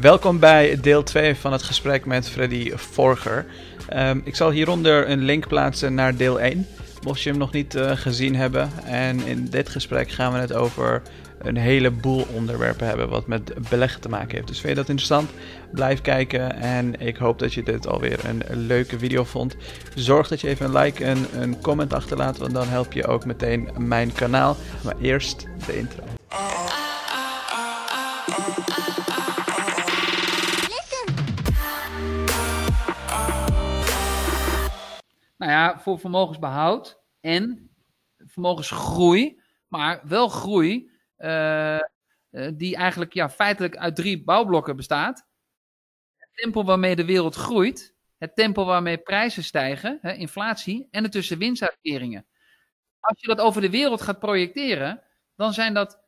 Welkom bij deel 2 van het gesprek met Freddy Forger. Um, ik zal hieronder een link plaatsen naar deel 1, mocht je hem nog niet uh, gezien hebben. En in dit gesprek gaan we het over een heleboel onderwerpen hebben wat met beleggen te maken heeft. Dus vind je dat interessant? Blijf kijken en ik hoop dat je dit alweer een leuke video vond. Zorg dat je even een like en een comment achterlaat, want dan help je ook meteen mijn kanaal. Maar eerst de intro. Nou ja, voor vermogensbehoud en vermogensgroei, maar wel groei uh, die eigenlijk ja, feitelijk uit drie bouwblokken bestaat. Het tempo waarmee de wereld groeit, het tempo waarmee prijzen stijgen, hè, inflatie en de tussenwinstuitkeringen. Als je dat over de wereld gaat projecteren, dan zijn dat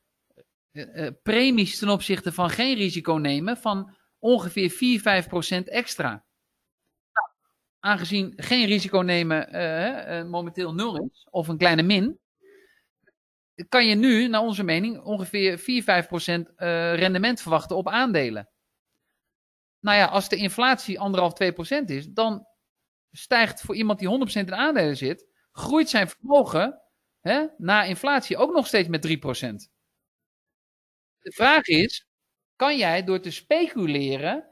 uh, premies ten opzichte van geen risico nemen van ongeveer 4, 5 procent extra aangezien geen risico nemen uh, momenteel nul is, of een kleine min, kan je nu, naar onze mening, ongeveer 4, 5% uh, rendement verwachten op aandelen. Nou ja, als de inflatie 1,5, 2% is, dan stijgt voor iemand die 100% in aandelen zit, groeit zijn vermogen hè, na inflatie ook nog steeds met 3%. De vraag is, kan jij door te speculeren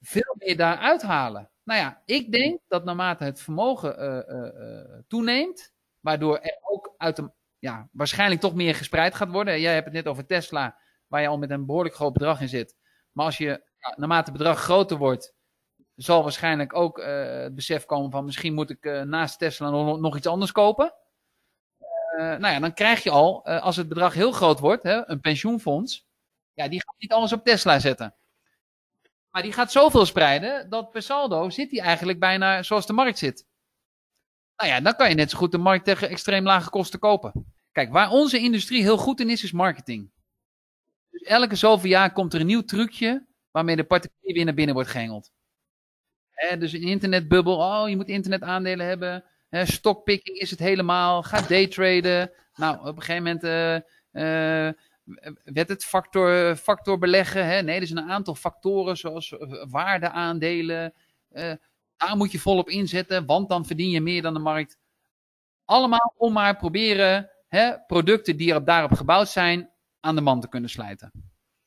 veel meer daar uithalen? Nou ja, ik denk dat naarmate het vermogen uh, uh, toeneemt, waardoor er ook uit de, ja, waarschijnlijk toch meer gespreid gaat worden. Jij hebt het net over Tesla, waar je al met een behoorlijk groot bedrag in zit. Maar als je, naarmate het bedrag groter wordt, zal waarschijnlijk ook het besef komen van misschien moet ik naast Tesla nog, nog, iets anders kopen. nou ja, dan krijg je al, als het bedrag heel groot wordt, hè, een pensioenfonds, ja, die gaat niet alles op Tesla zetten. Maar die gaat zoveel spreiden dat per saldo zit hij eigenlijk bijna zoals de markt zit. Nou ja, dan kan je net zo goed de markt tegen extreem lage kosten kopen. Kijk, waar onze industrie heel goed in is, is marketing. Dus elke zoveel jaar komt er een nieuw trucje waarmee de particulier weer naar binnen wordt gehengeld. dus een internetbubbel, oh je moet internetaandelen hebben. He, stockpicking is het helemaal, ga daytraden. Nou, op een gegeven moment uh, werd het factor, factor beleggen? Hè? Nee, er zijn een aantal factoren zoals eh, waardeaandelen. Uh, daar moet je volop inzetten, want dan verdien je meer dan de markt. Allemaal om maar proberen hè, producten die er daarop gebouwd zijn aan de man te kunnen slijten.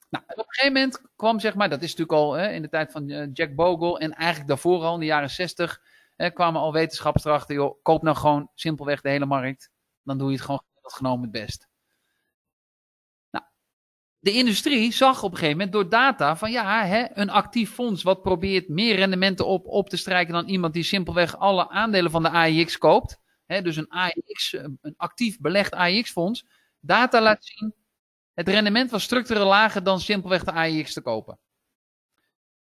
Nou, op een gegeven moment kwam, zeg maar, dat is natuurlijk al hè, in de tijd van uh, Jack Bogle en eigenlijk daarvoor al, in de jaren 60, hè, kwamen al wetenschappers erachter, joh, koop nou gewoon simpelweg de hele markt. Dan doe je het gewoon genomen het best de industrie zag op een gegeven moment door data van ja, hè, een actief fonds wat probeert meer rendementen op, op te strijken dan iemand die simpelweg alle aandelen van de AIX koopt. Hè, dus een AIX, een actief belegd AIX-fonds. Data laat zien, het rendement was structureel lager dan simpelweg de AIX te kopen.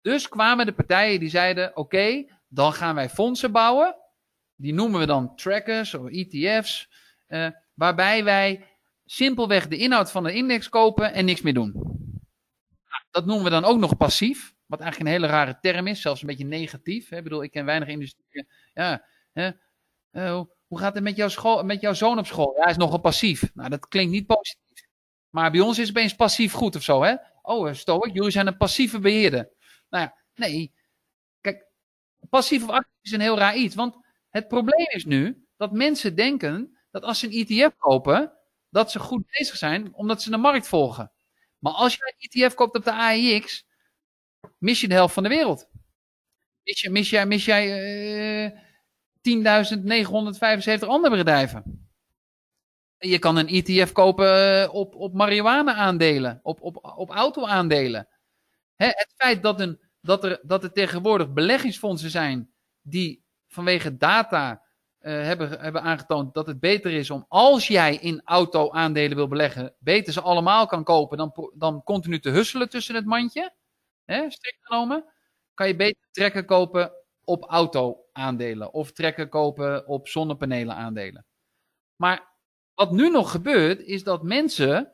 Dus kwamen de partijen die zeiden: oké, dan gaan wij fondsen bouwen. Die noemen we dan trackers of ETF's. Eh, waarbij wij simpelweg de inhoud van de index kopen en niks meer doen. Dat noemen we dan ook nog passief. Wat eigenlijk een hele rare term is, zelfs een beetje negatief. Hè? Ik bedoel, ik ken weinig industrie. Ja, hè? Uh, hoe gaat het met, jouw school, met jouw zoon op school? Ja, hij is nogal passief. Nou, dat klinkt niet positief. Maar bij ons is het opeens passief goed of zo, hè? Oh, eh, Stoic, jullie zijn een passieve beheerder. Nou ja, nee. Kijk, passief of actief is een heel raar iets. Want het probleem is nu dat mensen denken dat als ze een ETF kopen, dat ze goed bezig zijn, omdat ze de markt volgen. Maar als je een ETF koopt op de AEX, mis je de helft van de wereld. Mis, je, mis jij, mis jij uh, 10.975 andere bedrijven. Je kan een ETF kopen eh, op, op marihuana aandelen, op, op, op auto aandelen. Hè, het feit dat, een, dat, er, dat er tegenwoordig beleggingsfondsen zijn die vanwege data hebben, hebben aangetoond dat het beter is om, als jij in auto-aandelen wil beleggen, beter ze allemaal kan kopen dan, dan continu te husselen tussen het mandje. Hè, strikt genomen. Kan je beter trekken kopen op auto-aandelen of trekken kopen op zonnepanelen aandelen. Maar wat nu nog gebeurt, is dat mensen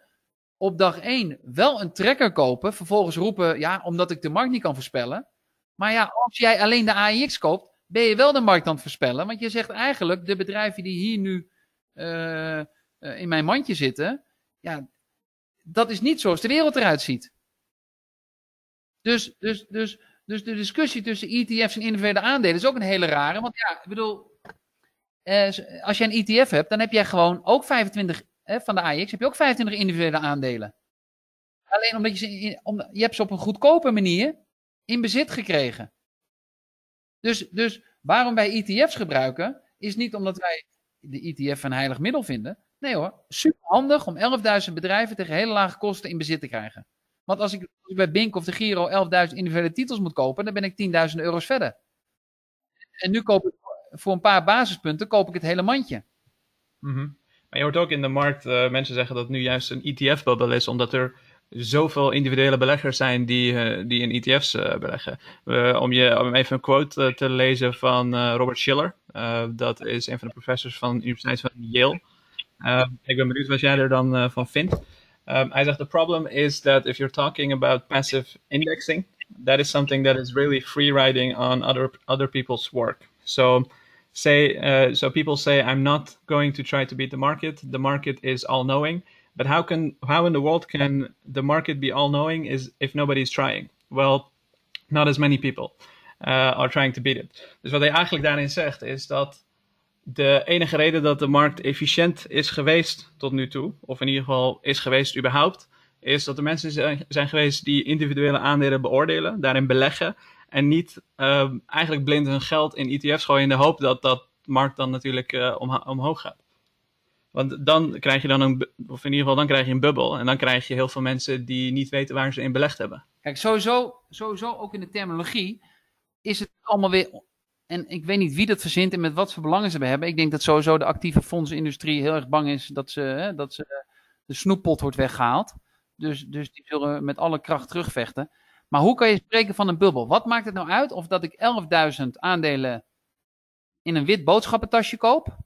op dag 1 wel een trekker kopen, vervolgens roepen, ja, omdat ik de markt niet kan voorspellen. Maar ja, als jij alleen de AIX koopt, ben je wel de markt aan het voorspellen. Want je zegt eigenlijk, de bedrijven die hier nu uh, in mijn mandje zitten, ja, dat is niet zoals de wereld eruit ziet. Dus, dus, dus, dus de discussie tussen ETF's en individuele aandelen is ook een hele rare. Want ja, ik bedoel, eh, als je een ETF hebt, dan heb jij gewoon ook 25 eh, van de AX, heb je ook 25 individuele aandelen. Alleen omdat je ze, in, om, je hebt ze op een goedkope manier in bezit gekregen. Dus, dus waarom wij ETF's gebruiken, is niet omdat wij de ETF een heilig middel vinden. Nee hoor, super handig om 11.000 bedrijven tegen hele lage kosten in bezit te krijgen. Want als ik bij Bink of de Giro 11.000 individuele titels moet kopen, dan ben ik 10.000 euro's verder. En nu koop ik voor een paar basispunten koop ik het hele mandje. Mm Maar je hoort ook in de markt uh, mensen zeggen dat nu juist een ETF-bubbel is, omdat er zoveel individuele beleggers zijn die, uh, die in ETF's uh, beleggen. om, je, om even een quote te lezen van Robert Schiller, dat is een van de professors van de Universiteit van Yale. ik ben benieuwd wat jij er dan van vindt. Um, I said the problem is that if you're talking about passive indexing, that is something that is really free riding on other other people's work. So say uh, so people say I'm not going to try to beat the market. The market is all knowing. But how can how in the world can the market be all knowing is if nobody's trying? Well, not as many people uh, are trying to beat it. Dus wat hij eigenlijk daarin zegt is dat de enige reden dat de markt efficiënt is geweest tot nu toe, of in ieder geval is geweest überhaupt, is dat er mensen zijn geweest die individuele aandelen beoordelen, daarin beleggen en niet uh, eigenlijk blind hun geld in ETF's gooien in de hoop dat dat markt dan natuurlijk uh, omhoog gaat. Want dan krijg je dan een, of in ieder geval dan krijg je een bubbel en dan krijg je heel veel mensen die niet weten waar ze in belegd hebben. Kijk, sowieso, sowieso ook in de terminologie is het allemaal weer en ik weet niet wie dat verzint en met wat voor belangen ze hebben. Ik denk dat sowieso de actieve fondsindustrie heel erg bang is dat, ze, hè, dat ze, de snoeppot wordt weggehaald. Dus, dus die zullen met alle kracht terugvechten. Maar hoe kan je spreken van een bubbel? Wat maakt het nou uit of dat ik 11.000 aandelen in een wit boodschappentasje koop?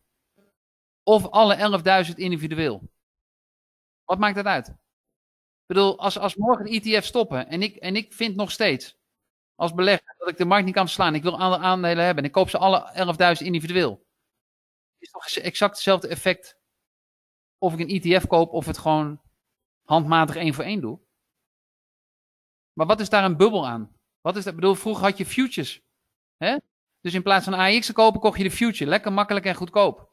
Of alle 11.000 individueel? Wat maakt dat uit? Ik bedoel, als, als morgen ETF stoppen en ik, en ik vind nog steeds als belegger dat ik de markt niet kan verslaan. Ik wil alle aandelen hebben en ik koop ze alle 11.000 individueel. Is toch exact hetzelfde effect of ik een ETF koop of het gewoon handmatig één voor één doe. Maar wat is daar een bubbel aan? Wat is dat? Ik bedoel, vroeger had je futures. Hè? Dus in plaats van AX te kopen, kocht je de future. Lekker makkelijk en goedkoop.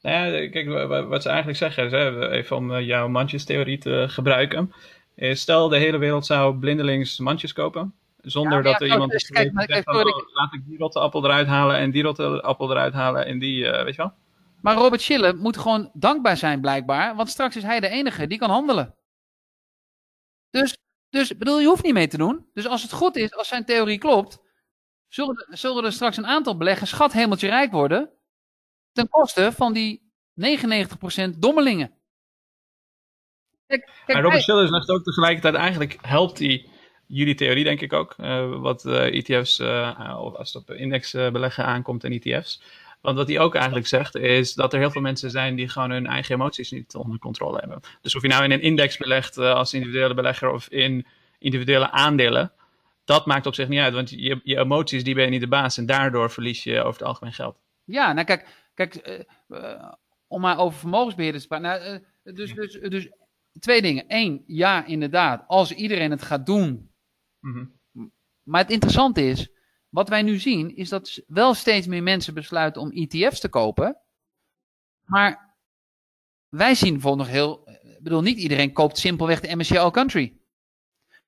Nou ja, kijk, wat ze eigenlijk zeggen is, hè, even om eh, jouw mandjestheorie te gebruiken. Is stel de hele wereld zou blindelings mandjes kopen. Zonder dat er iemand is kijk, kijk, van, oh, laat ik die rotte appel eruit halen en die rotte appel eruit halen en die, uh, weet je wel. Maar Robert Schiller moet gewoon dankbaar zijn blijkbaar, want straks is hij de enige die kan handelen. Dus, dus bedoel, je hoeft niet mee te doen. Dus als het goed is, als zijn theorie klopt, zullen, zullen er straks een aantal beleggers schat hemeltje rijk worden, ten koste van die 99% dommelingen. Kijk, kijk, maar Robert. Schiller zegt ook tegelijkertijd, eigenlijk helpt hij jullie theorie denk ik ook, uh, wat ETF's, uh, eh, of als het op indexbeleggen aankomt en ETF's. Want wat hij ook eigenlijk zegt, is dat er heel veel mensen zijn die gewoon hun eigen emoties niet onder controle hebben. Dus of je nou in een index belegt uh, als individuele belegger of in individuele aandelen, dat maakt op zich niet uit. Want je, je emoties, die ben je niet de baas en daardoor verlies je over het algemeen geld. Ja, nou kijk, kijk om maar over vermogensbeheerders te praten. Nou, dus, dus, dus twee dingen. Eén, ja, inderdaad, als iedereen het gaat doen Mhm. Maar het interessante is, wat wij nu zien, is dat wel steeds meer mensen besluiten om ETF's te kopen. Maar wij zien bijvoorbeeld nog heel. Ik bedoel, niet iedereen koopt simpelweg de MSCI All Country.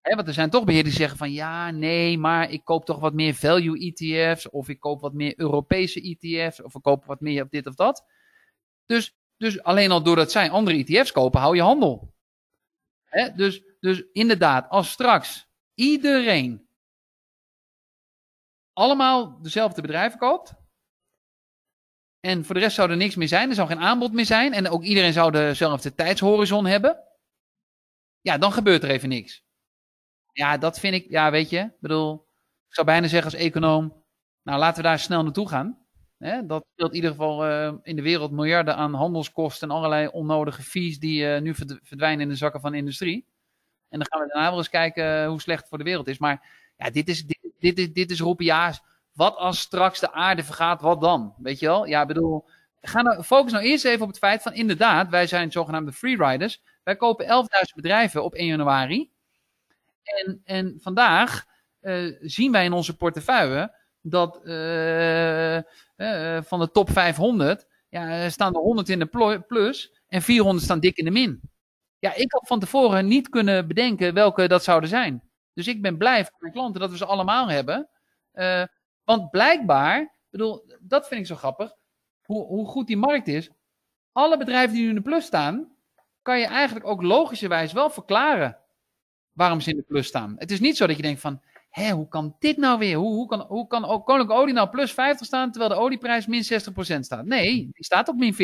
Want er zijn toch beheerders die zeggen van ja, nee, maar ik koop toch wat meer value ETF's. Of ik koop wat meer Europese ETF's. Of ik koop wat meer op dit of dat. Dus, dus alleen al doordat zij andere ETF's kopen, hou je handel. dus, dus inderdaad, als straks iedereen allemaal dezelfde bedrijven koopt. En voor de rest zou er niks meer zijn. Er zou geen aanbod meer zijn. En ook iedereen zou dezelfde tijdshorizon hebben. Ja, dan gebeurt er even niks. Ja, dat vind ik, ja, weet je. Ik bedoel, ik zou bijna zeggen als econoom. Nou, laten we daar snel naartoe gaan. dat speelt in ieder geval uh, in de wereld miljarden aan handelskosten en allerlei onnodige fees die uh, nu verdwijnen in de zakken van industrie. En dan gaan we daarna wel eens kijken hoe slecht het voor de wereld is. Maar ja, dit is, dit, is, dit is wat als straks de aarde vergaat, wat dan? Weet je wel? Ja, bedoel, ga nou, focus nou eerst even op het feit van inderdaad, wij zijn zogenaamde freeriders. Wij kopen 11.000 bedrijven op 1 januari. En, en vandaag uh, zien wij in onze portefeuille dat uh, uh, van de top 500 ja, staan er 100 in de plus en 400 staan dik in de min. Ja, ik had van tevoren niet kunnen bedenken welke dat zouden zijn. Dus ik ben blij voor mijn klanten dat we ze allemaal hebben. want blijkbaar, bedoel, dat vind ik zo grappig, hoe, hoe goed die markt is. Alle bedrijven die nu in de plus staan, kan je eigenlijk ook logischerwijs wel verklaren waarom ze in de plus staan. Het is niet zo dat je denkt van, hé, hoe kan dit nou weer? Hoe, hoe kan, hoe kan Koninklijke Olie nou plus 50 staan, terwijl de olieprijs min 60% staat? Nee, die staat op min 40%.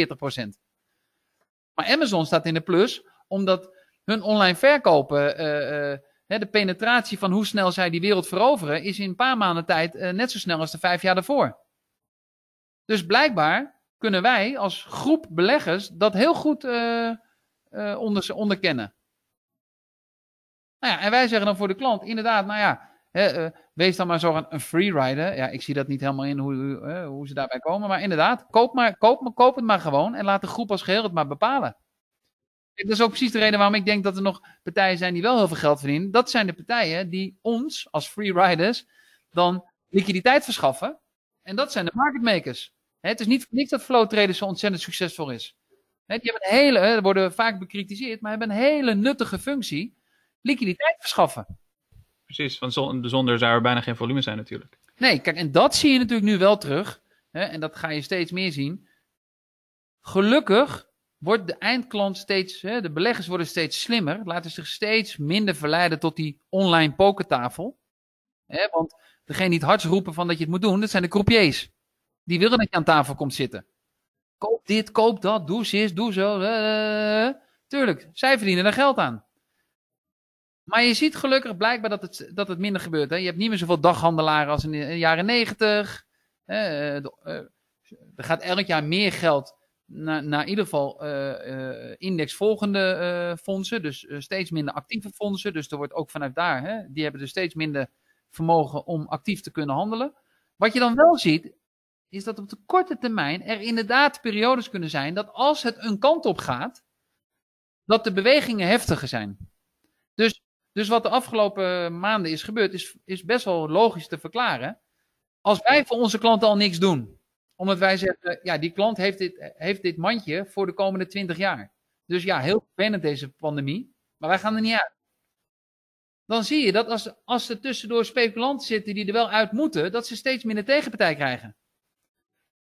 Maar Amazon staat in de plus, omdat hun online verkopen, uh, uh, de penetratie van hoe snel zij die wereld veroveren, is in een paar maanden tijd uh, net zo snel als de vijf jaar daarvoor. Dus blijkbaar kunnen wij als groep beleggers dat heel goed onder, onderkennen. Nou ja, en wij zeggen dan voor de klant, inderdaad, nou ja, uh, wees dan maar zo een, freerider. Ja, ik zie dat niet helemaal in hoe, uh, hoe ze daarbij komen, maar inderdaad, koop, maar, koop, koop het maar gewoon en laat de groep als geheel het maar bepalen. Dat is ook precies de reden waarom ik denk dat er nog partijen zijn die wel heel veel geld verdienen. Dat zijn de partijen die ons als freeriders dan liquiditeit verschaffen. En dat zijn de market makers. het is niet dat flow traders zo ontzettend succesvol is. die hebben een hele, worden vaak bekritiseerd, maar hebben een hele nuttige functie liquiditeit verschaffen. Precies, want zonder zou er bijna geen volume zijn natuurlijk. Nee, kijk, en dat zie je natuurlijk nu wel terug. Hè, en dat ga je steeds meer zien. Gelukkig wordt de eindklant steeds, hè, de beleggers worden steeds slimmer. Laten zich steeds minder verleiden tot die online pokertafel. Hè, want degene die het hardst roepen van dat je het moet doen, dat zijn de croupiers. Die willen dat je aan tafel komt zitten. Koop dit, koop dat, doe zus, doe zo. Uh, tuurlijk, zij verdienen er geld aan. Maar je ziet gelukkig blijkbaar dat het, dat het minder gebeurt. Hè? Je hebt niet meer zoveel daghandelaren als in de jaren negentig. Uh, er gaat elk jaar meer geld naar, naar in ieder geval uh, indexvolgende fondsen. Dus steeds minder actieve fondsen. Dus er wordt ook vanuit daar, hè, die hebben dus steeds minder vermogen om actief te kunnen handelen. Wat je dan wel ziet, is dat op de korte termijn er inderdaad periodes kunnen zijn dat als het een kant op gaat, dat de bewegingen heftiger zijn. Dus dus wat de afgelopen maanden is gebeurd, is, is best wel logisch te verklaren. Als wij voor onze klanten al niks doen, omdat wij zeggen, ja, die klant heeft dit, heeft dit mandje voor de komende 20 jaar. Dus ja, heel vervelend deze pandemie, maar wij gaan er niet uit. Dan zie je dat als, als er tussendoor speculanten zitten die er wel uit moeten, dat ze steeds minder tegenpartij krijgen.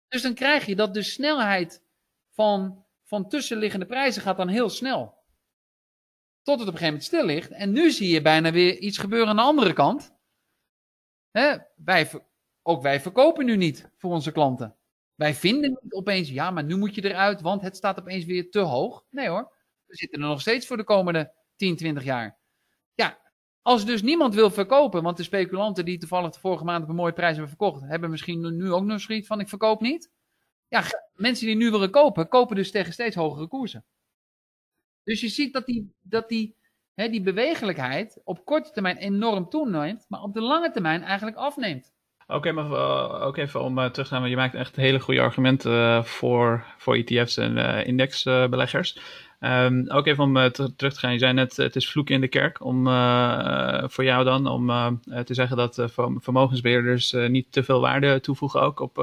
Dus dan krijg je dat de snelheid van, van tussenliggende prijzen gaat dan heel snel. Tot het op een gegeven moment stil ligt. En nu zie je bijna weer iets gebeuren aan de andere kant. Hè? Wij, ook wij verkopen nu niet voor onze klanten. Wij vinden niet opeens, ja, maar nu moet je eruit, want het staat opeens weer te hoog. Nee hoor, we zitten er nog steeds voor de komende 10, 20 jaar. Ja, als dus niemand wil verkopen, want de speculanten die toevallig de vorige maand op een mooie prijs hebben verkocht, hebben misschien nu ook nog zoiets van ik verkoop niet. Ja, mensen die nu willen kopen, kopen dus tegen steeds hogere koersen. Dus je ziet dat die, dat die, hè, die bewegelijkheid op korte termijn enorm toeneemt, maar op de lange termijn eigenlijk afneemt. Oké, maar ook even om uh, terug te gaan, je maakt echt hele goede argumenten uh, voor, voor ETF's en indexbeleggers. Um, ook even om terug te gaan, je zei net, het is vloek in de kerk om voor jou dan, om te zeggen dat vermogensbeheerders niet te veel waarde toevoegen ook op,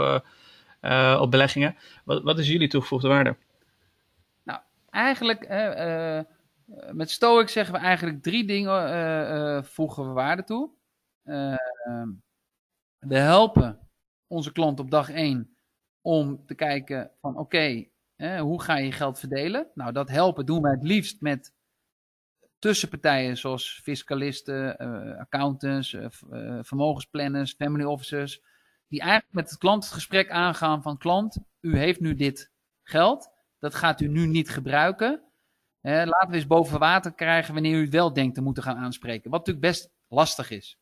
op beleggingen. Wat, wat is jullie toegevoegde waarde? Eigenlijk, uh, met Stoic zeggen we eigenlijk drie dingen uh, voegen we waarde toe. We helpen onze klant op dag één om te kijken van oké, hoe ga je geld verdelen? Nou, dat helpen doen wij het liefst met tussenpartijen zoals fiscalisten, accountants, vermogensplanners, family officers, die eigenlijk met het klant het gesprek aangaan van klant, u heeft nu dit geld, dat gaat u nu niet gebruiken. laten we eens boven water krijgen wanneer u het wel denkt te moeten gaan aanspreken. Wat natuurlijk best lastig is.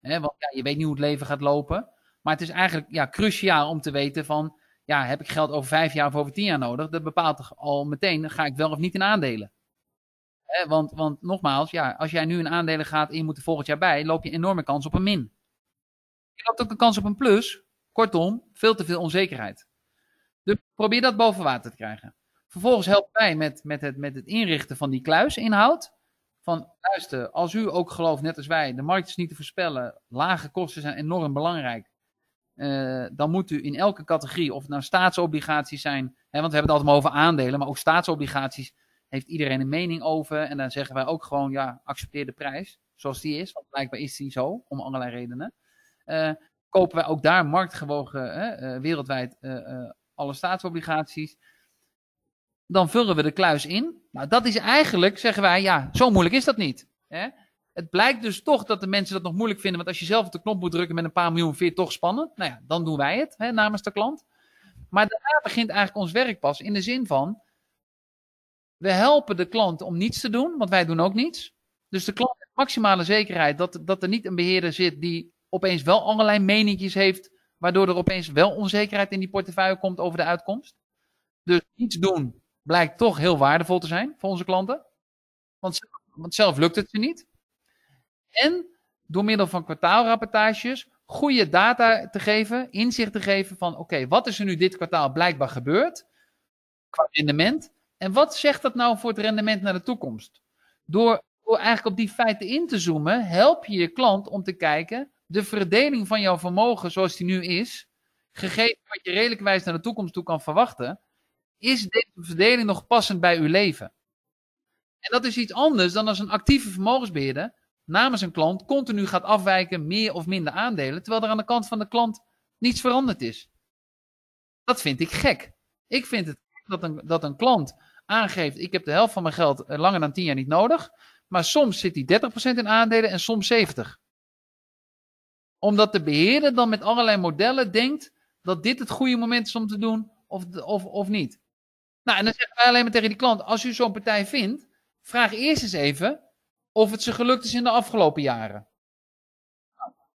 want ja, je weet niet hoe het leven gaat lopen. Maar het is eigenlijk ja, cruciaal om te weten van... Ja, heb ik geld over vijf jaar of over tien jaar nodig? Dat bepaalt al meteen, ga ik wel of niet in aandelen. want, want nogmaals, ja, als jij nu in aandelen gaat en je moet er volgend jaar bij... loop je een enorme kans op een min. Je loopt ook een kans op een plus. Kortom, veel te veel onzekerheid. Dus probeer dat boven water te krijgen. Vervolgens helpen wij met, met, het, met het inrichten van die kluisinhoud. van luister, als u ook gelooft, net als wij, de markt is niet te voorspellen, lage kosten zijn enorm belangrijk. Uh, dan moet u in elke categorie, of het nou staatsobligaties zijn, hè, want we hebben het altijd maar over aandelen, maar ook staatsobligaties heeft iedereen een mening over. En dan zeggen wij ook gewoon, ja, accepteer de prijs zoals die is, want blijkbaar is die zo, om allerlei redenen. Uh, kopen wij ook daar marktgewogen, uh, wereldwijd, alle staatsobligaties dan vullen we de kluis in. Nou, dat is eigenlijk, zeggen wij, ja, zo moeilijk is dat niet. Hè? Het blijkt dus toch dat de mensen dat nog moeilijk vinden, want als je zelf op de knop moet drukken met een paar miljoen, vind je toch spannend. Nou ja, dan doen wij het hè, namens de klant. Maar daarna begint eigenlijk ons werk pas in de zin van, we helpen de klant om niets te doen, want wij doen ook niets. Dus de klant heeft maximale zekerheid dat, dat er niet een beheerder zit die opeens wel allerlei meningjes heeft, waardoor er opeens wel onzekerheid in die portefeuille komt over de uitkomst. Dus niets doen blijkt toch heel waardevol te zijn voor onze klanten. Want, want zelf lukt het ze niet. En door middel van kwartaalrapportages goede data te geven, inzicht te geven van oké, wat is er nu dit kwartaal blijkbaar gebeurd qua rendement en wat zegt dat nou voor het rendement naar de toekomst? Door eigenlijk op die feiten in te zoomen, help je je klant om te kijken de verdeling van jouw vermogen zoals die nu is, gegeven wat je redelijkwijs naar de toekomst toe kan verwachten, is deze verdeling nog passend bij uw leven? En dat is iets anders dan als een actieve vermogensbeheerder namens een klant continu gaat afwijken, meer of minder aandelen, terwijl er aan de kant van de klant niets veranderd is. Dat vind ik gek. Ik vind het dat een, dat een klant aangeeft, ik heb de helft van mijn geld eh, langer dan 10 jaar niet nodig, maar soms zit hij 30% in aandelen en soms 70%. Omdat de beheerder dan met allerlei modellen denkt dat dit het goede moment is om te doen of, of, of niet. Nou, en dan zeggen wij alleen maar tegen die klant: als u zo'n partij vindt, vraag eerst eens even of het ze gelukt is in de afgelopen jaren.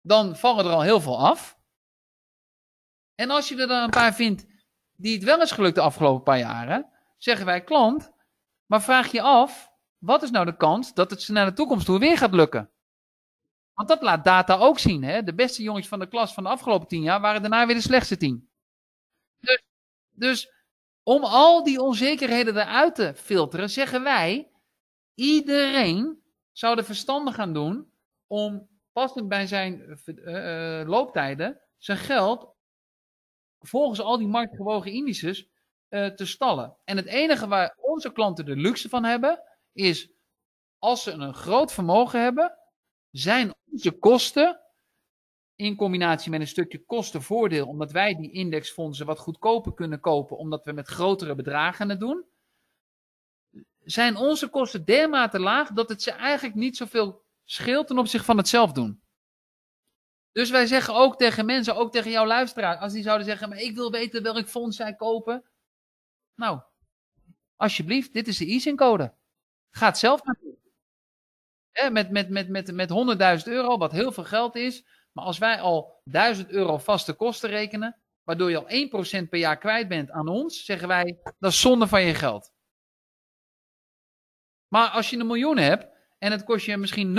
Dan vallen er al heel veel af. En als je er dan een paar vindt die het wel is gelukt de afgelopen paar jaren, zeggen wij klant, maar vraag je af, wat is nou de kans dat het ze naar de toekomst toe weer gaat lukken? Want dat laat data ook zien. Hè? De beste jongens van de klas van de afgelopen tien jaar waren daarna weer de slechtste tien. Dus, dus om al die onzekerheden eruit te filteren, zeggen wij: iedereen zou de verstandig gaan doen om passend bij zijn uh, uh, looptijden zijn geld volgens al die marktgewogen indices uh, te stallen. En het enige waar onze klanten de luxe van hebben, is als ze een groot vermogen hebben, zijn onze kosten in combinatie met een stukje kostenvoordeel, omdat wij die indexfondsen wat goedkoper kunnen kopen, omdat we met grotere bedragen het doen, zijn onze kosten dermate laag dat het ze eigenlijk niet zoveel scheelt ten opzichte van het zelf doen. Dus wij zeggen ook tegen mensen, ook tegen jouw luisteraar, als die zouden zeggen, maar ik wil weten welk fonds zij kopen. Nou, alsjeblieft, dit is de e-code. Ga het zelf met met, met, met, met 100.000 euro, wat heel veel geld is, maar als wij al 1000 euro vaste kosten rekenen, waardoor je al 1% per jaar kwijt bent aan ons, zeggen wij, dat is zonde van je geld. Maar als je een miljoen hebt en het kost je misschien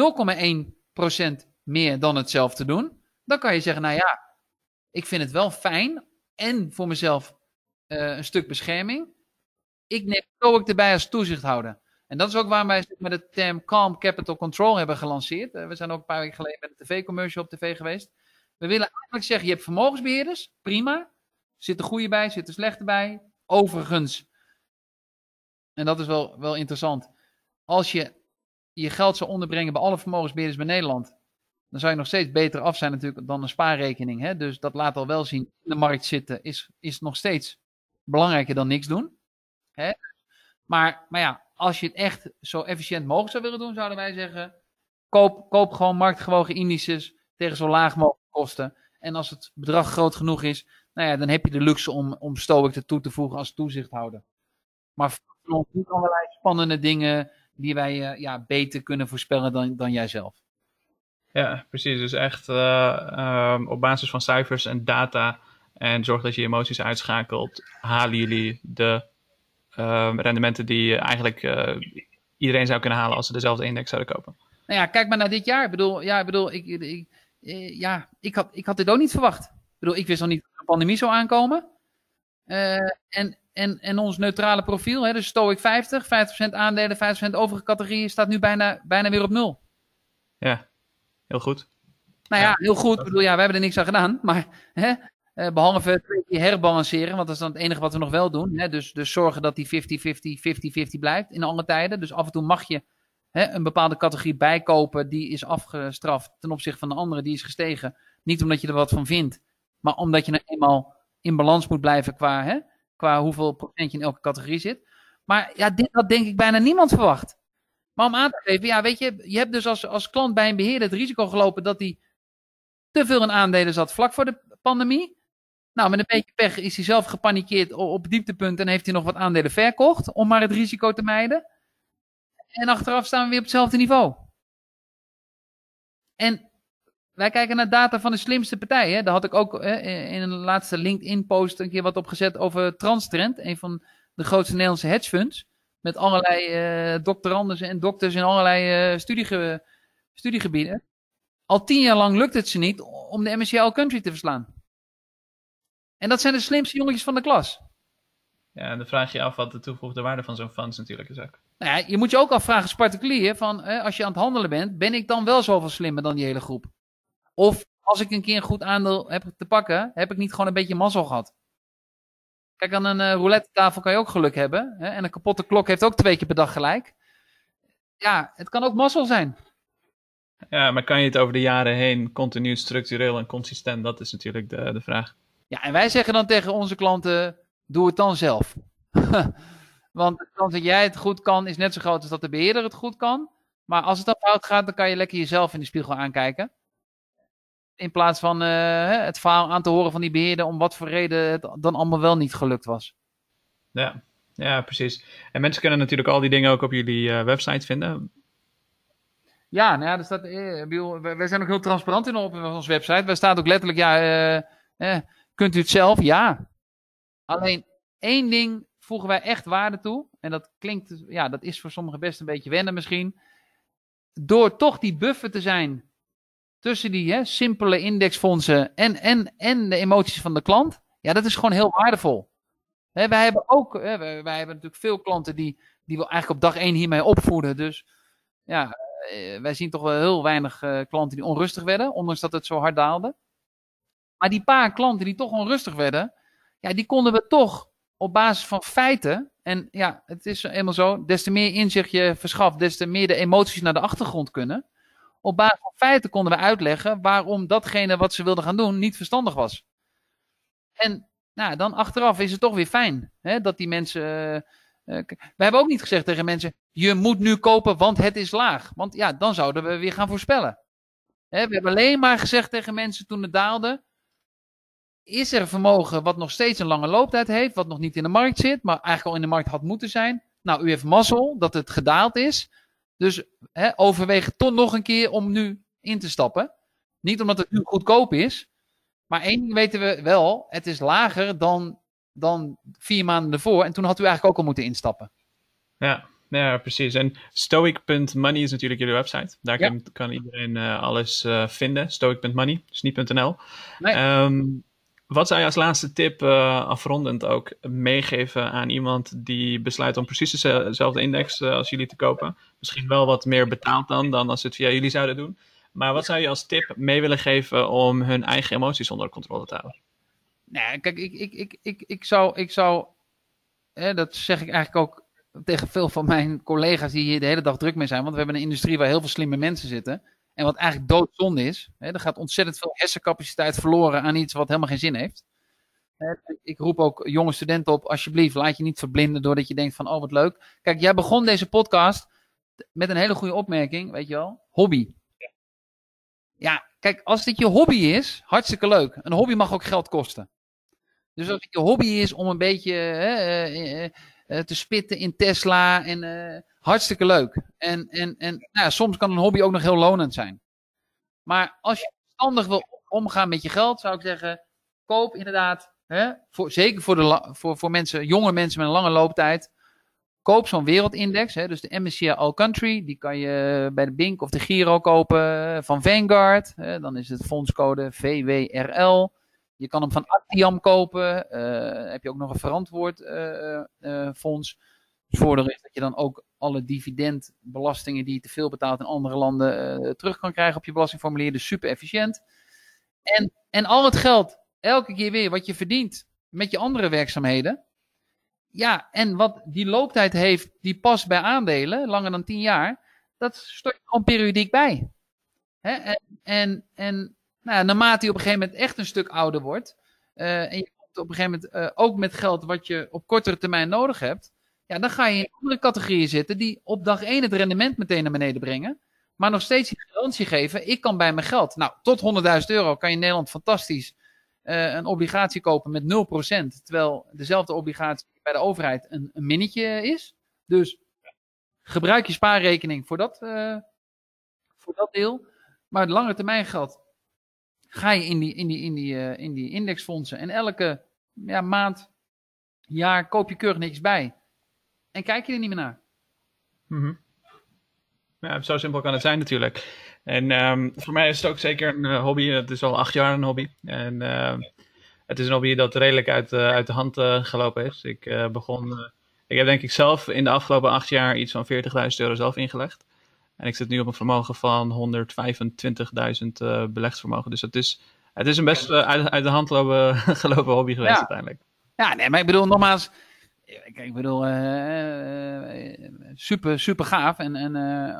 0,1% meer dan het zelf te doen, dan kan je zeggen, nou ja, ik vind het wel fijn en voor mezelf uh, een stuk bescherming. Ik neem ook erbij als toezichthouder. En dat is ook waarom wij met de term Calm Capital Control hebben gelanceerd. Eh, we zijn ook een paar weken geleden met een tv-commercial op tv geweest. We willen eigenlijk zeggen, je hebt vermogensbeheerders, prima. Zit er goede bij, zit er slechte bij. Overigens, en dat is wel, wel interessant. Als je je geld zou onderbrengen bij alle vermogensbeheerders bij Nederland, dan zou je nog steeds beter af zijn natuurlijk dan een spaarrekening. Hè? Dus dat laat al wel zien, in de markt zitten is, is nog steeds belangrijker dan niks doen. Hè? Maar, maar ja, als je het echt zo efficiënt mogelijk zou willen doen, zouden wij zeggen: koop, koop gewoon marktgewogen indices tegen zo laag mogelijk kosten. En als het bedrag groot genoeg is, nou ja, dan heb je de luxe om, om Stoic er toe te voegen als toezichthouder. Maar van allerlei spannende dingen die wij uh, ja, beter kunnen voorspellen dan, dan jijzelf. Ja, precies. Dus echt uh, um, op basis van cijfers en data en zorg dat je emoties uitschakelt, halen jullie de Ehm, rendementen die eigenlijk eh, iedereen zou kunnen halen als ze dezelfde index zouden kopen. Nou ja, kijk maar naar dit jaar. Ik bedoel, ja, ik, bedoel, ik, ik eh, ja, ik, had, ik had dit ook niet verwacht. Ik bedoel, ik wist al niet dat de pandemie zou aankomen. En, en, en ons neutrale profiel, hè, dus Stoic 50, 50% aandelen, 50% overige categorieën, staat nu bijna, bijna weer op nul. Ja, heel goed. Nou ja, heel goed. Ik bedoel, ja, we hebben er niks aan gedaan. Maar hè, eh, behalve herbalanceren, want dat is dan het enige wat we nog wel doen. Hè, dus, dus zorgen dat die 50-50, 50-50 blijft in alle tijden. Dus af en toe mag je hè, een bepaalde categorie bijkopen, die is afgestraft ten opzichte van de andere, die is gestegen. Niet omdat je er wat van vindt, maar omdat je nou eenmaal in balans moet blijven qua, hè, qua hoeveel procent je in elke categorie zit. Maar ja, dit had denk ik bijna niemand verwacht. Maar om aan te geven, ja, weet je, je hebt dus als, als klant bij een beheerder het risico gelopen dat hij te veel in aandelen zat vlak voor de pandemie. Nou, met een beetje pech is hij zelf gepanikeerd op dieptepunt en heeft hij nog wat aandelen verkocht om maar het risico te mijden. En achteraf staan we weer op hetzelfde niveau. En wij kijken naar data van de slimste partijen. Daar had ik ook in een laatste LinkedIn-post een keer wat op gezet over Transtrend, een van de grootste Nederlandse hedgefunds. Met allerlei uh, doctoranden en dokters in allerlei studiege studiegebieden. Al tien jaar lang lukt het ze niet om de MSCI Country te verslaan. En dat zijn de slimste jongetjes van de klas. Ja, en dan vraag je af wat de toegevoegde waarde van zo'n fonds natuurlijk is ook. Nou ja, je moet je ook afvragen als particulier, van, als je aan het handelen bent, ben ik dan wel zoveel slimmer dan die hele groep? Of als ik een keer een goed aandeel heb te pakken, heb ik niet gewoon een beetje mazzel gehad? Kijk, aan een uh, roulette tafel kan je ook geluk hebben. Hè? En een kapotte klok heeft ook twee keer per dag gelijk. Ja, het kan ook mazzel zijn. Ja, maar kan je het over de jaren heen continu structureel en consistent? Dat is natuurlijk de, de vraag. Ja, en wij zeggen dan tegen onze klanten, doe het dan zelf. Want de kans dat jij het goed kan, is net zo groot als dat de beheerder het goed kan. Maar als het dan fout gaat, dan kan je lekker jezelf in de spiegel aankijken. In plaats van uh, het verhaal aan te horen van die beheerder om wat voor reden het dan allemaal wel niet gelukt was. Ja, ja precies. En mensen kunnen natuurlijk al die dingen ook op jullie uh, website vinden. Ja, nou ja, er staat, eh, wij zijn ook heel transparant in op onze website. Wij staat ook letterlijk, ja, eh, eh, kunt u het zelf? Ja. Alleen één ding voegen wij echt waarde toe. En dat klinkt, ja, dat is voor sommigen best een beetje wennen misschien. Door toch die buffer te zijn tussen die hè, simpele indexfondsen en, en, en de emoties van de klant. Ja, dat is gewoon heel waardevol. Wij hebben ook, wij, hebben natuurlijk veel klanten die, die we eigenlijk op dag één hiermee opvoeden. Dus ja, eh, wij zien toch wel heel weinig uh, klanten die onrustig werden, ondanks dat het zo hard daalde. Maar die paar klanten die toch onrustig werden, ja, die konden we toch op basis van feiten. En ja, het is eenmaal zo, des te meer inzicht je verschaft, des te meer de emoties naar de achtergrond kunnen. Op basis van feiten konden we uitleggen waarom datgene wat ze wilden gaan doen niet verstandig was. En nou, dan achteraf is het toch weer fijn hè, dat die mensen. Uh, we hebben ook niet gezegd tegen mensen: je moet nu kopen, want het is laag. Want ja, dan zouden we weer gaan voorspellen. we hebben alleen maar gezegd tegen mensen toen het daalde. Is er vermogen wat nog steeds een lange looptijd heeft, wat nog niet in de markt zit, maar eigenlijk al in de markt had moeten zijn? Nou, u heeft mazzel dat het gedaald is. Dus overweeg toch nog een keer om nu in te stappen. Niet omdat het nu goedkoop is, maar één ding weten we wel: het is lager dan, dan vier maanden ervoor. En toen had u eigenlijk ook al moeten instappen. Ja, ja, precies. En stoic.money is natuurlijk jullie website. Daar kan, kan iedereen uh, alles uh, vinden. Stoic.money, dus niet .nl. Nee. Um, wat zou je als laatste tip uh, afrondend ook meegeven aan iemand die besluit om precies dezelfde index als jullie te kopen? Misschien wel wat meer betaald dan, dan als ze het via jullie zouden doen. Maar wat zou je als tip mee willen geven om hun eigen emoties onder controle te houden? Nee, kijk, ik, ik, ik, ik, ik zou, ik zou hè, dat zeg ik eigenlijk ook tegen veel van mijn collega's die hier de hele dag druk mee zijn. Want we hebben een industrie waar heel veel slimme mensen zitten. En wat eigenlijk doodzonde is. Hè, er gaat ontzettend veel hersencapaciteit verloren aan iets wat helemaal geen zin heeft. Ik roep ook jonge studenten op, alsjeblieft, laat je niet verblinden doordat je denkt van, oh wat leuk. Kijk, jij begon deze podcast met een hele goede opmerking, weet je wel, hobby. Ja, kijk, als dit je hobby is, hartstikke leuk. Een hobby mag ook geld kosten. Dus als het je hobby is om een beetje hè, eh, eh, eh, te spitten in Tesla. En hartstikke leuk. En, en, en nou soms kan een hobby ook nog heel lonend zijn. Maar als je verstandig wil omgaan met je geld, zou ik zeggen, koop inderdaad, hè, voor, zeker voor, de, voor, voor mensen, jonge mensen met een lange looptijd, koop zo'n wereldindex. Hè, dus de MSCI All Country, die kan je bij de Bink of de Giro kopen van Vanguard. Hè, dan is het fondscode VWRL. Je kan hem van Actiam kopen. Uh, heb je ook nog een verantwoord uh, fonds. Het voordeel is dat je dan ook alle dividendbelastingen die je te veel betaalt in andere landen terug kan krijgen op je belastingformulier. Dus super efficiënt. En, en al het geld, elke keer weer wat je verdient met je andere werkzaamheden. Ja, en wat die looptijd heeft, die past bij aandelen, langer dan 10 jaar, dat stort je gewoon periodiek bij. Hè? En, en, en nou, naarmate je op een gegeven moment echt een stuk ouder wordt, uh, en je komt op een gegeven moment uh, ook met geld wat je op kortere termijn nodig hebt, ja, dan ga je in andere categorieën zitten die op dag 1 het rendement meteen naar beneden brengen, maar nog steeds die garantie geven, ik kan bij mijn geld. Nou, tot 100.000 euro kan je in Nederland fantastisch uh, een obligatie kopen met 0%, terwijl dezelfde obligatie bij de overheid een, een minnetje is. Dus gebruik je spaarrekening voor dat, voor dat deel. Maar het lange termijn geld ga je in die, in die, in die, uh, in die indexfondsen en elke ja, maand, jaar koop je keurig niks bij. En kijk je er niet meer naar. Mm -hmm. Ja, zo simpel kan het zijn natuurlijk. En um, voor mij is het ook zeker een uh, hobby. Het is al acht jaar een hobby. En uh, het is een hobby dat redelijk uit, uh, uit de hand gelopen is. Ik begon. ik heb denk ik zelf in de afgelopen acht jaar iets van 40.000 euro zelf ingelegd. En ik zit nu op een vermogen van 125.000 uh, belegdsvermogen. Dus het is, het is een best uit, uit, de hand lopen, gelopen hobby geweest ja. uiteindelijk. Ja, nee, maar ik bedoel nogmaals, ik, ik bedoel, uh, super, super gaaf. En, en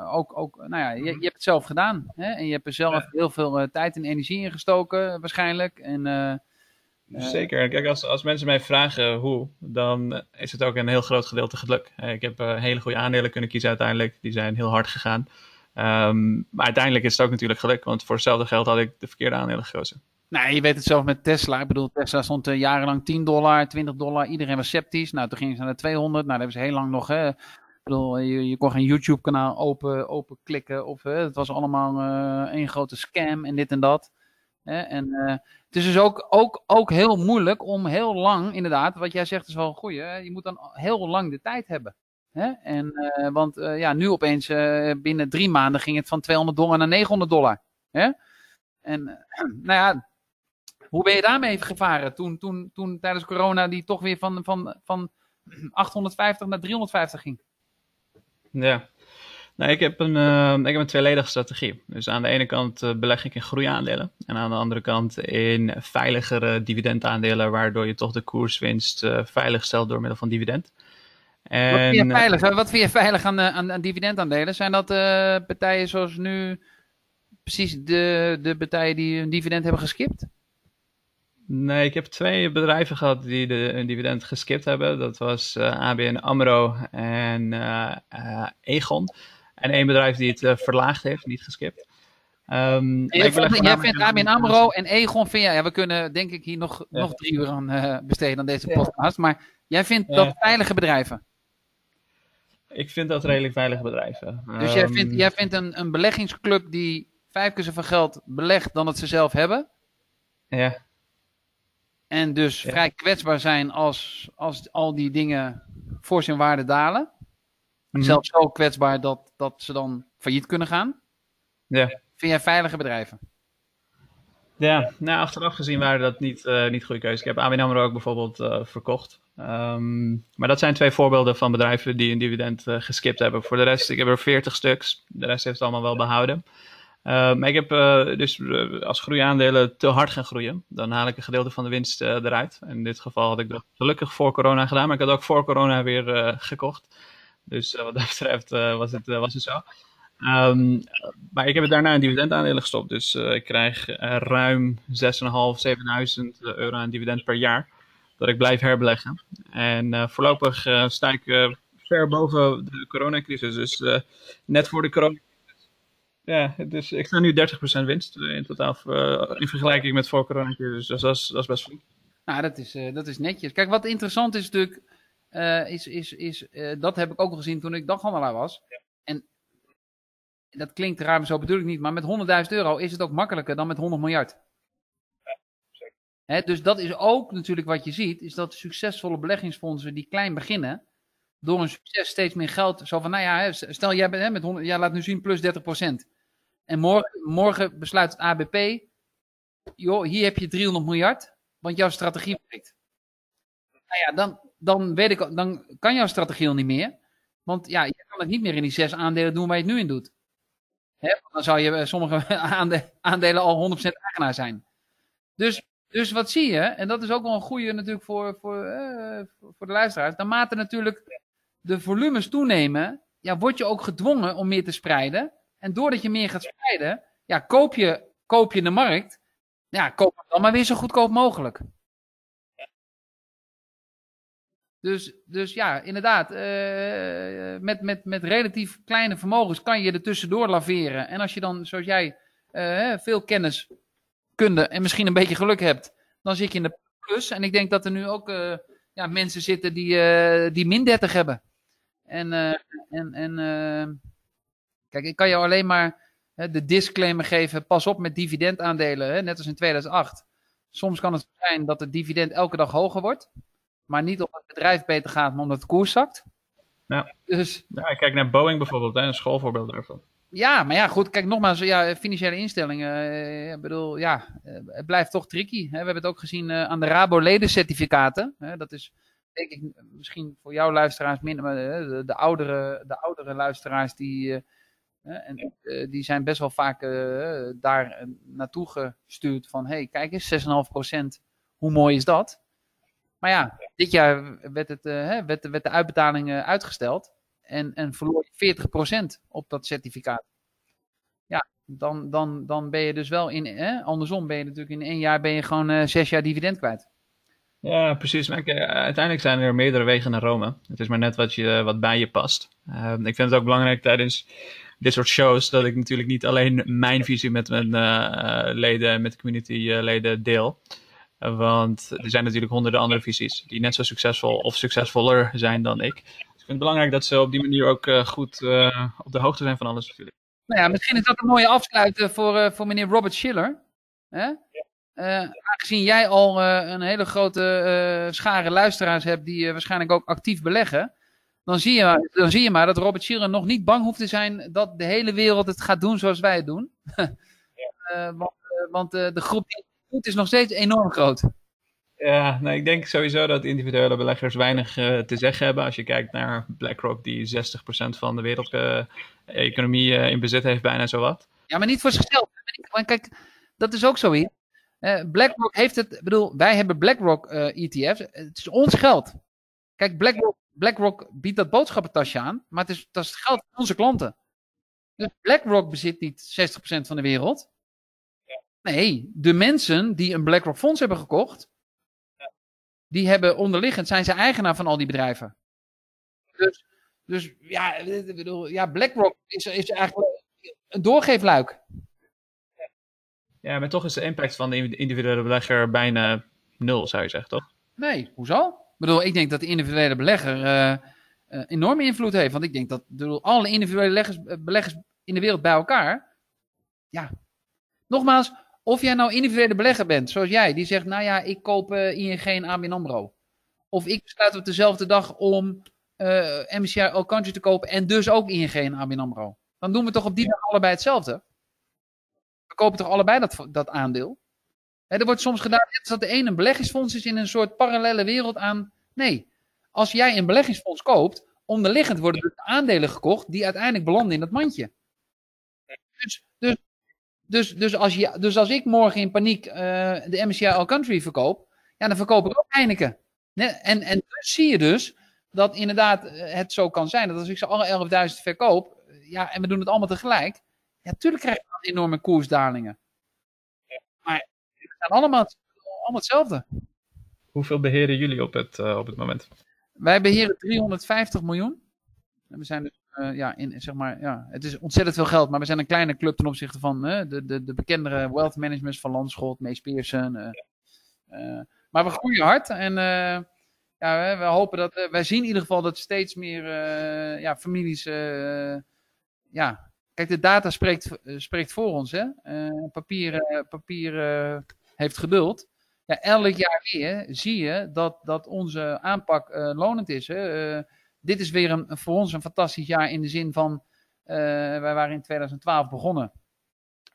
ook, ook, nou ja, je, je, hebt het zelf gedaan. Hè? En je hebt er zelf ja. heel veel tijd en energie in gestoken, waarschijnlijk. En Zeker. Kijk, als, als mensen mij vragen hoe, dan is het ook een heel groot gedeelte geluk. Ik heb hele goede aandelen kunnen kiezen uiteindelijk. Die zijn heel hard gegaan. Um, maar uiteindelijk is het ook natuurlijk geluk, want voor hetzelfde geld had ik de verkeerde aandelen gekozen. Nou, je weet het zelf met Tesla. Ik bedoel, Tesla stond uh, jarenlang 10 dollar, 20 dollar. Iedereen was sceptisch. Nou, toen gingen ze naar de 200. Nou, dat hebben ze heel lang nog. Hè. Ik bedoel, je, je kon geen YouTube-kanaal open, open klikken. Of, het was allemaal uh, één grote scam en dit en dat. Hè. En het is dus ook, ook, ook heel moeilijk om heel lang, inderdaad, wat jij zegt is wel een goeie. Je moet dan heel lang de tijd hebben. Hè? En, want ja, nu opeens binnen drie maanden ging het van 200 dollar naar 900 dollar. Hè? En nou ja, hoe ben je daarmee gevaren toen, toen, toen tijdens corona die toch weer van, van, van 850 naar 350 ging? Ja, Nee, ik heb een, uh, ik heb een tweeledige strategie. Dus aan de ene kant uh, beleg ik in groeiaandelen. En aan de andere kant in veiligere dividendaandelen, waardoor je toch de koerswinst uh, veilig stelt door middel van dividend. En, wat, vind je veilig, wat vind je veilig aan, aan, aan dividendaandelen? Zijn dat partijen zoals nu precies de, de partijen die een dividend hebben geskipt? Nee, ik heb twee bedrijven gehad die de, een dividend geskipt hebben. Dat was ABN AMRO en Egon. En één bedrijf die het verlaagd heeft, niet geskipt. Um, jij vindt, jij vindt ABN AMRO en Egon, vind jij, ja, we kunnen denk ik hier nog, ja. nog drie uur aan uh, besteden aan deze podcast. Maar jij vindt dat veilige bedrijven? Ik vind dat redelijk veilige bedrijven. Dus um, jij vindt, jij vindt een, een beleggingsclub die vijf keer zoveel geld belegt dan het ze zelf hebben? Ja. En dus vrij kwetsbaar zijn als, als al die dingen voor zijn waarde dalen? Mm -hmm. Zelfs zo kwetsbaar dat, dat ze dan failliet kunnen gaan. Ja. Vind jij veilige bedrijven? Ja, nou, achteraf gezien waren dat niet, uh, niet goede keuzes. Ik heb ABN AMRO ook bijvoorbeeld uh, verkocht. Um, maar dat zijn twee voorbeelden van bedrijven die een dividend uh, geskipt hebben. Voor de rest, ik heb er 40 stuks. De rest heeft het allemaal wel behouden. Maar ik heb dus als groeiaandelen te hard gaan groeien. Dan haal ik een gedeelte van de winst eruit. In dit geval had ik dat gelukkig voor corona gedaan. Maar ik had ook voor corona weer gekocht. Dus wat dat betreft was, het, was het zo. Um, maar ik heb het daarna in dividendaandelen gestopt. Dus ik krijg ruim 6.500, 7.000 euro aan dividend per jaar. Dat ik blijf herbeleggen. En voorlopig sta ik ver boven de coronacrisis. Dus net voor de coronacrisis. Ja, dus ik sta nu 30% winst in totaal in vergelijking met voor coronacrisis. Dus dat is, dat is best flink. Nou, dat is, dat is netjes. Kijk, wat interessant is natuurlijk uh, is, is, is dat heb ik ook al gezien toen ik daghandelaar was. Ja. En dat klinkt raar, maar zo bedoel ik niet. Maar met 100.000 euro is het ook makkelijker dan met 100 miljard. Ja, Hè, dus dat is ook natuurlijk wat je ziet, is dat succesvolle beleggingsfondsen die klein beginnen, door een succes steeds meer geld, zo van, nou ja, stel jij bent hè, met 100, ja, laat nu zien plus 30%. En morgen, besluit het ABP, joh, hier heb je 300 miljard, want jouw strategie werkt. Nou ja, dan, dan, weet ik, dan kan jouw strategie al niet meer. Want ja, je kan het niet meer in die zes aandelen doen waar je het nu in doet. Dan zou je eh, sommige aandelen al 100% eigenaar zijn. Dus, dus wat zie je, en dat is ook wel een goede natuurlijk voor, voor, uh, voor de luisteraars. Naarmate natuurlijk de volumes toenemen, ja, word je ook gedwongen om meer te spreiden. En doordat je meer gaat spreiden, ja, koop, je, koop je de markt. Ja, koop het dan maar weer zo goedkoop mogelijk. Dus, dus ja, inderdaad, uh, met, met, met relatief kleine vermogens kan je er tussendoor laveren. En als je dan, zoals jij, uh, veel kennis, kunde en misschien een beetje geluk hebt, dan zit je in de plus. En ik denk dat er nu ook uh, ja, mensen zitten die, die min 30 hebben. En, en, en kijk, ik kan jou alleen maar de disclaimer geven, pas op met dividendaandelen, hè, net als in 2008. Soms kan het zijn dat het dividend elke dag hoger wordt maar niet omdat het bedrijf beter gaat, maar omdat de koers zakt. Ja. Dus, ja, kijk naar Boeing bijvoorbeeld, hè, een schoolvoorbeeld daarvan. Ja, maar ja, goed, kijk nogmaals, ja, financiële instellingen, eh, ik bedoel, ja, eh, het blijft toch tricky. Hè? We hebben het ook gezien uh, aan de Rabo-ledencertificaten. Dat is, denk ik, misschien voor jouw luisteraars minder, maar de, de, oudere, de oudere luisteraars, die, en, die zijn best wel vaak daar naartoe gestuurd van, hey, kijk eens, 6,5%, hoe mooi is dat? Maar ja, dit jaar werd, het, werd, werd de uitbetaling uitgesteld. En, en verloor je 40% op dat certificaat. Ja, dan, dan, dan ben je dus wel in. Hè, andersom ben je natuurlijk in één jaar ben je gewoon uh, zes jaar dividend kwijt. Ja, precies. Maar uiteindelijk zijn er meerdere wegen naar Rome. Het is maar net wat, je, wat bij je past. Ehm, ik vind het ook belangrijk tijdens dit soort shows dat ik natuurlijk niet alleen mijn visie met mijn leden, met de community leden deel. Want er zijn natuurlijk honderden andere visies die net zo succesvol of succesvoller zijn dan ik. Dus ik vind het belangrijk dat ze op die manier ook uh, goed uh, op de hoogte zijn van alles natuurlijk. Nou ja, misschien is dat een mooie afsluiten voor, uh, voor meneer Robert Schiller. Hè? aangezien jij al een hele grote schare luisteraars hebt die waarschijnlijk ook actief beleggen. Dan zie, je, dan zie je maar dat Robert Schiller nog niet bang hoeft te zijn dat de hele wereld het gaat doen zoals wij het doen. want, want de groep die het is nog steeds enorm groot. Ja, nou, ik denk sowieso dat individuele beleggers weinig uh, te zeggen hebben. Als je kijkt naar BlackRock, die 60% van de wereldeconomie uh, uh, in bezit heeft, bijna zowat. Ja, maar niet voor zichzelf. Kijk, dat is ook zoiets. BlackRock heeft het, bedoel, wij hebben BlackRock ETF's. Het is ons geld. Kijk, BlackRock, BlackRock biedt dat boodschappentasje aan, maar het is, dat is het geld van onze klanten. Dus BlackRock bezit niet 60% van de wereld. Nee, de mensen die een BlackRock fonds hebben gekocht, die hebben onderliggend, zijn ze eigenaar van al die bedrijven. Dus, dus ja, bedoel, ja, BlackRock is, is eigenlijk een doorgeefluik. Ja, maar toch is de impact van de individuele belegger bijna nul, zou je zeggen, toch? Nee, hoezo? Ik bedoel, ik denk dat de individuele belegger uh, enorme invloed heeft. Want ik denk dat bedoel, alle individuele beleggers, beleggers in de wereld bij elkaar. Ja, nogmaals, of jij nou individuele belegger bent, zoals jij, die zegt, nou ja, ik koop ING en ABN AMRO. Of ik besluit op dezelfde dag om uh, All Country te kopen en dus ook ING en ABN AMRO. Dan doen we toch op die dag allebei hetzelfde. We kopen toch allebei dat, dat aandeel. Er wordt soms gedaan dat de ene een beleggingsfonds is in een soort parallele wereld aan. Nee, als jij een beleggingsfonds koopt, onderliggend worden dus aandelen gekocht die uiteindelijk belanden in dat mandje. Dus, dus dus, dus, als, je, dus als ik morgen in paniek uh, de MSCI All Country verkoop, ja, dan verkoop ik ook Heineken. En, en dus zie je dus dat inderdaad eh, het zo kan zijn dat als ik ze alle 11.000 verkoop, ja, en we doen het allemaal tegelijk, ja, natuurlijk krijg je dan enorme koersdalingen. Maar zijn allemaal, allemaal hetzelfde. Hoeveel beheren jullie op het, uh, op het moment? Wij beheren 350 miljoen. En we zijn dus uh, ja, in, zeg maar, ja, het is ontzettend veel geld, maar we zijn een kleine club ten opzichte van de, de, de bekendere wealth managements van Landschot, Mees Pearson. Maar we groeien hard en ja, we, hopen dat, wij zien in ieder geval dat steeds meer ja, families, ja, kijk, de data spreekt, spreekt voor ons, hè. papier papier heeft geduld. Ja, elk jaar weer zie je dat, dat onze aanpak lonend is. Hè? dit is weer een, voor ons een fantastisch jaar in de zin van, uh, wij waren in 2012 begonnen.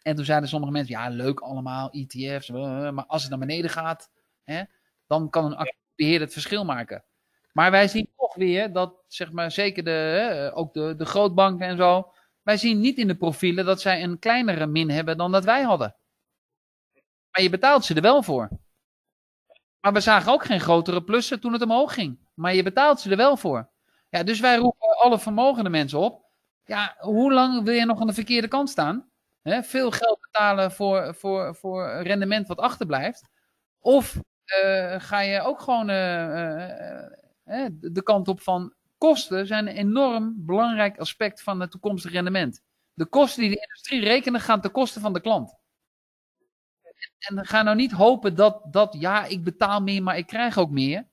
En toen zeiden sommige mensen, ja leuk allemaal, ETF's, maar als het naar beneden gaat, hè, dan kan een beheerder het verschil maken. Maar wij zien toch weer dat, zeg maar, zeker de, hè, ook de, de grootbanken en zo, wij zien niet in de profielen dat zij een kleinere min hebben dan dat wij hadden. Maar je betaalt ze er wel voor. Maar we zagen ook geen grotere plussen toen het omhoog ging. Maar je betaalt ze er wel voor. Ja, dus wij roepen alle vermogende mensen op. Ja, hoe lang wil je nog aan de verkeerde kant staan? Hè, veel geld betalen voor, voor, voor rendement wat achterblijft. Of uh, ga je ook gewoon uh, uh, de kant op van kosten zijn een enorm belangrijk aspect van het toekomstige rendement. De kosten die de industrie rekenen gaan ten koste van de klant. En ga nou niet hopen dat, dat, ja, ik betaal meer, maar ik krijg ook meer.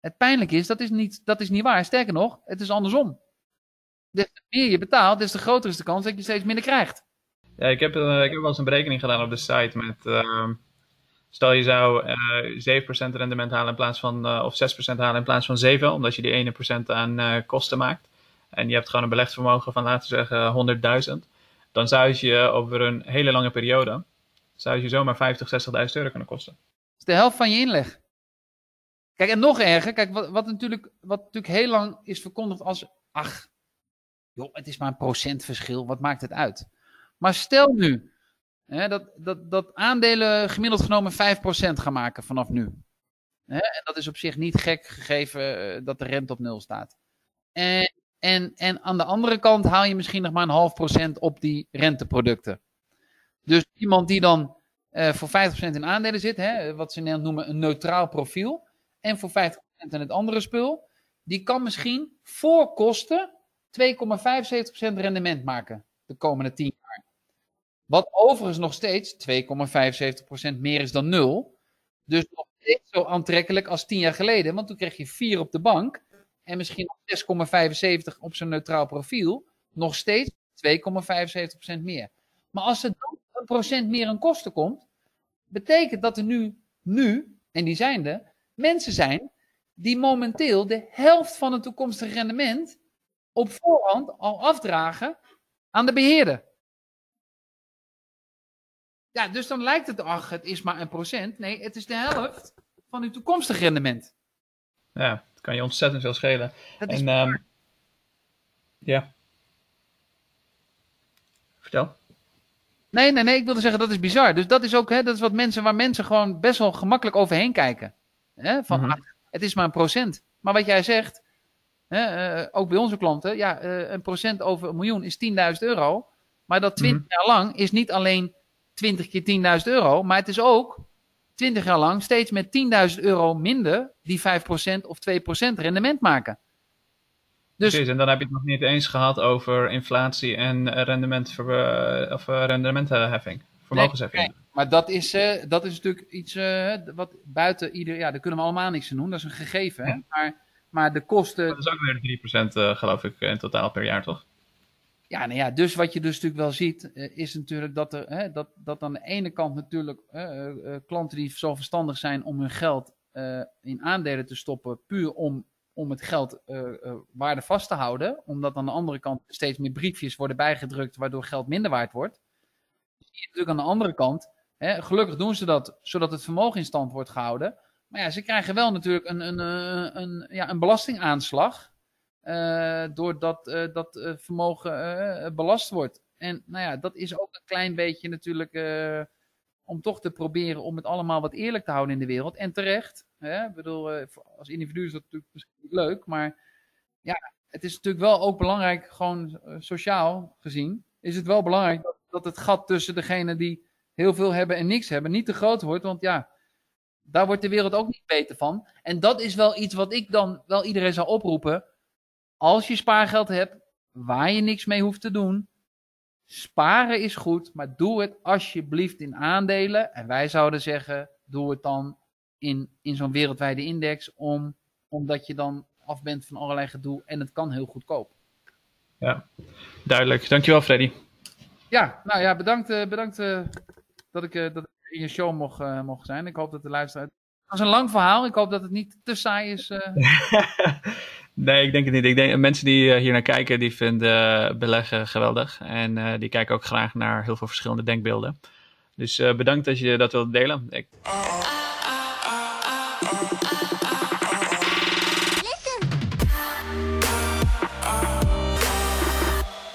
Het pijnlijk is, dat is niet, dat is niet waar. Sterker nog, het is andersom. Des meer je betaalt, des te groter is de kans dat je steeds minder krijgt. Ja, ik heb, uh, ik heb wel eens een berekening gedaan op de site met... Uh, stel je zou uh, 7% rendement halen in plaats van... Uh, of 6% halen in plaats van 7, omdat je die 1% aan kosten maakt. En je hebt gewoon een belegd vermogen van, laten we zeggen, 100.000. Dan zou je over een hele lange periode zou je zomaar 50, 60.000 euro kunnen kosten. Dat is de helft van je inleg. Kijk, en nog erger, kijk, wat, wat, natuurlijk, wat natuurlijk heel lang is verkondigd als, ach, joh, het is maar een procentverschil, wat maakt het uit? Maar stel nu hè, dat, dat, dat aandelen gemiddeld genomen 5% gaan maken vanaf nu. Hè, en dat is op zich niet gek gegeven eh, dat de rente op nul staat. En, en, en aan de andere kant haal je misschien nog maar een half procent op die renteproducten. Dus iemand die dan eh, voor 50% in aandelen zit, hè, wat ze in noemen een neutraal profiel, en voor 50% in het andere spul, die kan misschien voor kosten 2,75% rendement maken de komende 10 jaar. Wat overigens nog steeds 2,75% meer is dan nul. Dus nog steeds zo aantrekkelijk als 10 jaar geleden, want toen kreeg je 4 op de bank en misschien 6,75 op zo'n neutraal profiel, nog steeds 2,75% meer. Maar als ze 20% meer aan kosten komt, betekent dat er nu, nu, en die zijn er, mensen zijn die momenteel de helft van het toekomstige rendement op voorhand al afdragen aan de beheerder. Ja, dus dan lijkt het, ach, het is maar een procent. Nee, het is de helft van uw toekomstig rendement. Ja, dat kan je ontzettend veel schelen. En, ehm, ja. Vertel. Nee, nee, nee, ik wilde zeggen dat is bizar. Dus dat is ook, hè, dat is wat mensen, waar mensen gewoon best wel gemakkelijk overheen kijken. Hè, van, mhm. het is maar een procent. Maar wat jij zegt, hè, uh, ook bij onze klanten, ja, uh, een procent over een miljoen is 10.000 euro. Maar dat 20 mhm. jaar lang is niet alleen 20 keer 10.000 euro, maar het is ook 20 jaar lang steeds met 10.000 euro minder die 5% of 2% rendement maken. Dus, Precies, en dan heb je het nog niet eens gehad over inflatie en rendement, uh, of uh, rendementheffing, vermogensheffing. Nee, maar dat is, uh, dat is natuurlijk iets wat buiten ieder, ja, daar kunnen we allemaal niks aan doen, dat is een gegeven. Hè? Maar, maar de kosten. Dat is ook weer 3% geloof ik in totaal per jaar, toch? Ja, nou ja, dus wat je dus natuurlijk wel ziet, is natuurlijk dat, er, hè, dat, dat aan de ene kant natuurlijk klanten die zo verstandig zijn om hun geld in aandelen te stoppen, puur om om het geld uh, waarde vast te houden. Omdat aan de andere kant steeds meer briefjes worden bijgedrukt, waardoor geld minder waard wordt. Je natuurlijk aan de andere kant, hè, gelukkig doen ze dat zodat het vermogen in stand wordt gehouden. Maar ja, ze krijgen wel natuurlijk een, een, eh, een ja, een belastingaanslag. Doordat dat vermogen belast wordt. En nou ja, dat is ook een klein beetje natuurlijk om toch te proberen om het allemaal wat eerlijk te houden in de wereld. En terecht. Ik bedoel, eh, als individu is dat natuurlijk misschien leuk, maar ja, het is natuurlijk wel ook belangrijk, gewoon eh, sociaal gezien, is het wel belangrijk dat, dat het gat tussen degene die heel veel hebben en niks hebben niet te groot wordt. Want ja, daar wordt de wereld ook niet beter van. En dat is wel iets wat ik dan wel iedereen zou oproepen. Als je spaargeld hebt, waar je niks mee hoeft te doen, Sparen is goed, maar doe het alsjeblieft in aandelen. En wij zouden zeggen, doe het dan in, in zo'n wereldwijde index, om, omdat je dan af bent van allerlei gedoe en het kan heel goedkoop. Ja, duidelijk. Dankjewel Freddy. Ja, nou ja, bedankt, uh, bedankt uh, dat, ik, uh, dat ik in je show mocht, mocht zijn. Ik hoop dat de luisteraar... Het was een lang verhaal. Ik hoop dat het niet te saai is. Nee, ik denk het niet. Ik denk mensen die hier naar kijken, die vinden beleggen geweldig. En die kijken ook graag naar heel veel verschillende denkbeelden. Dus bedankt dat je dat wilt delen. Ik...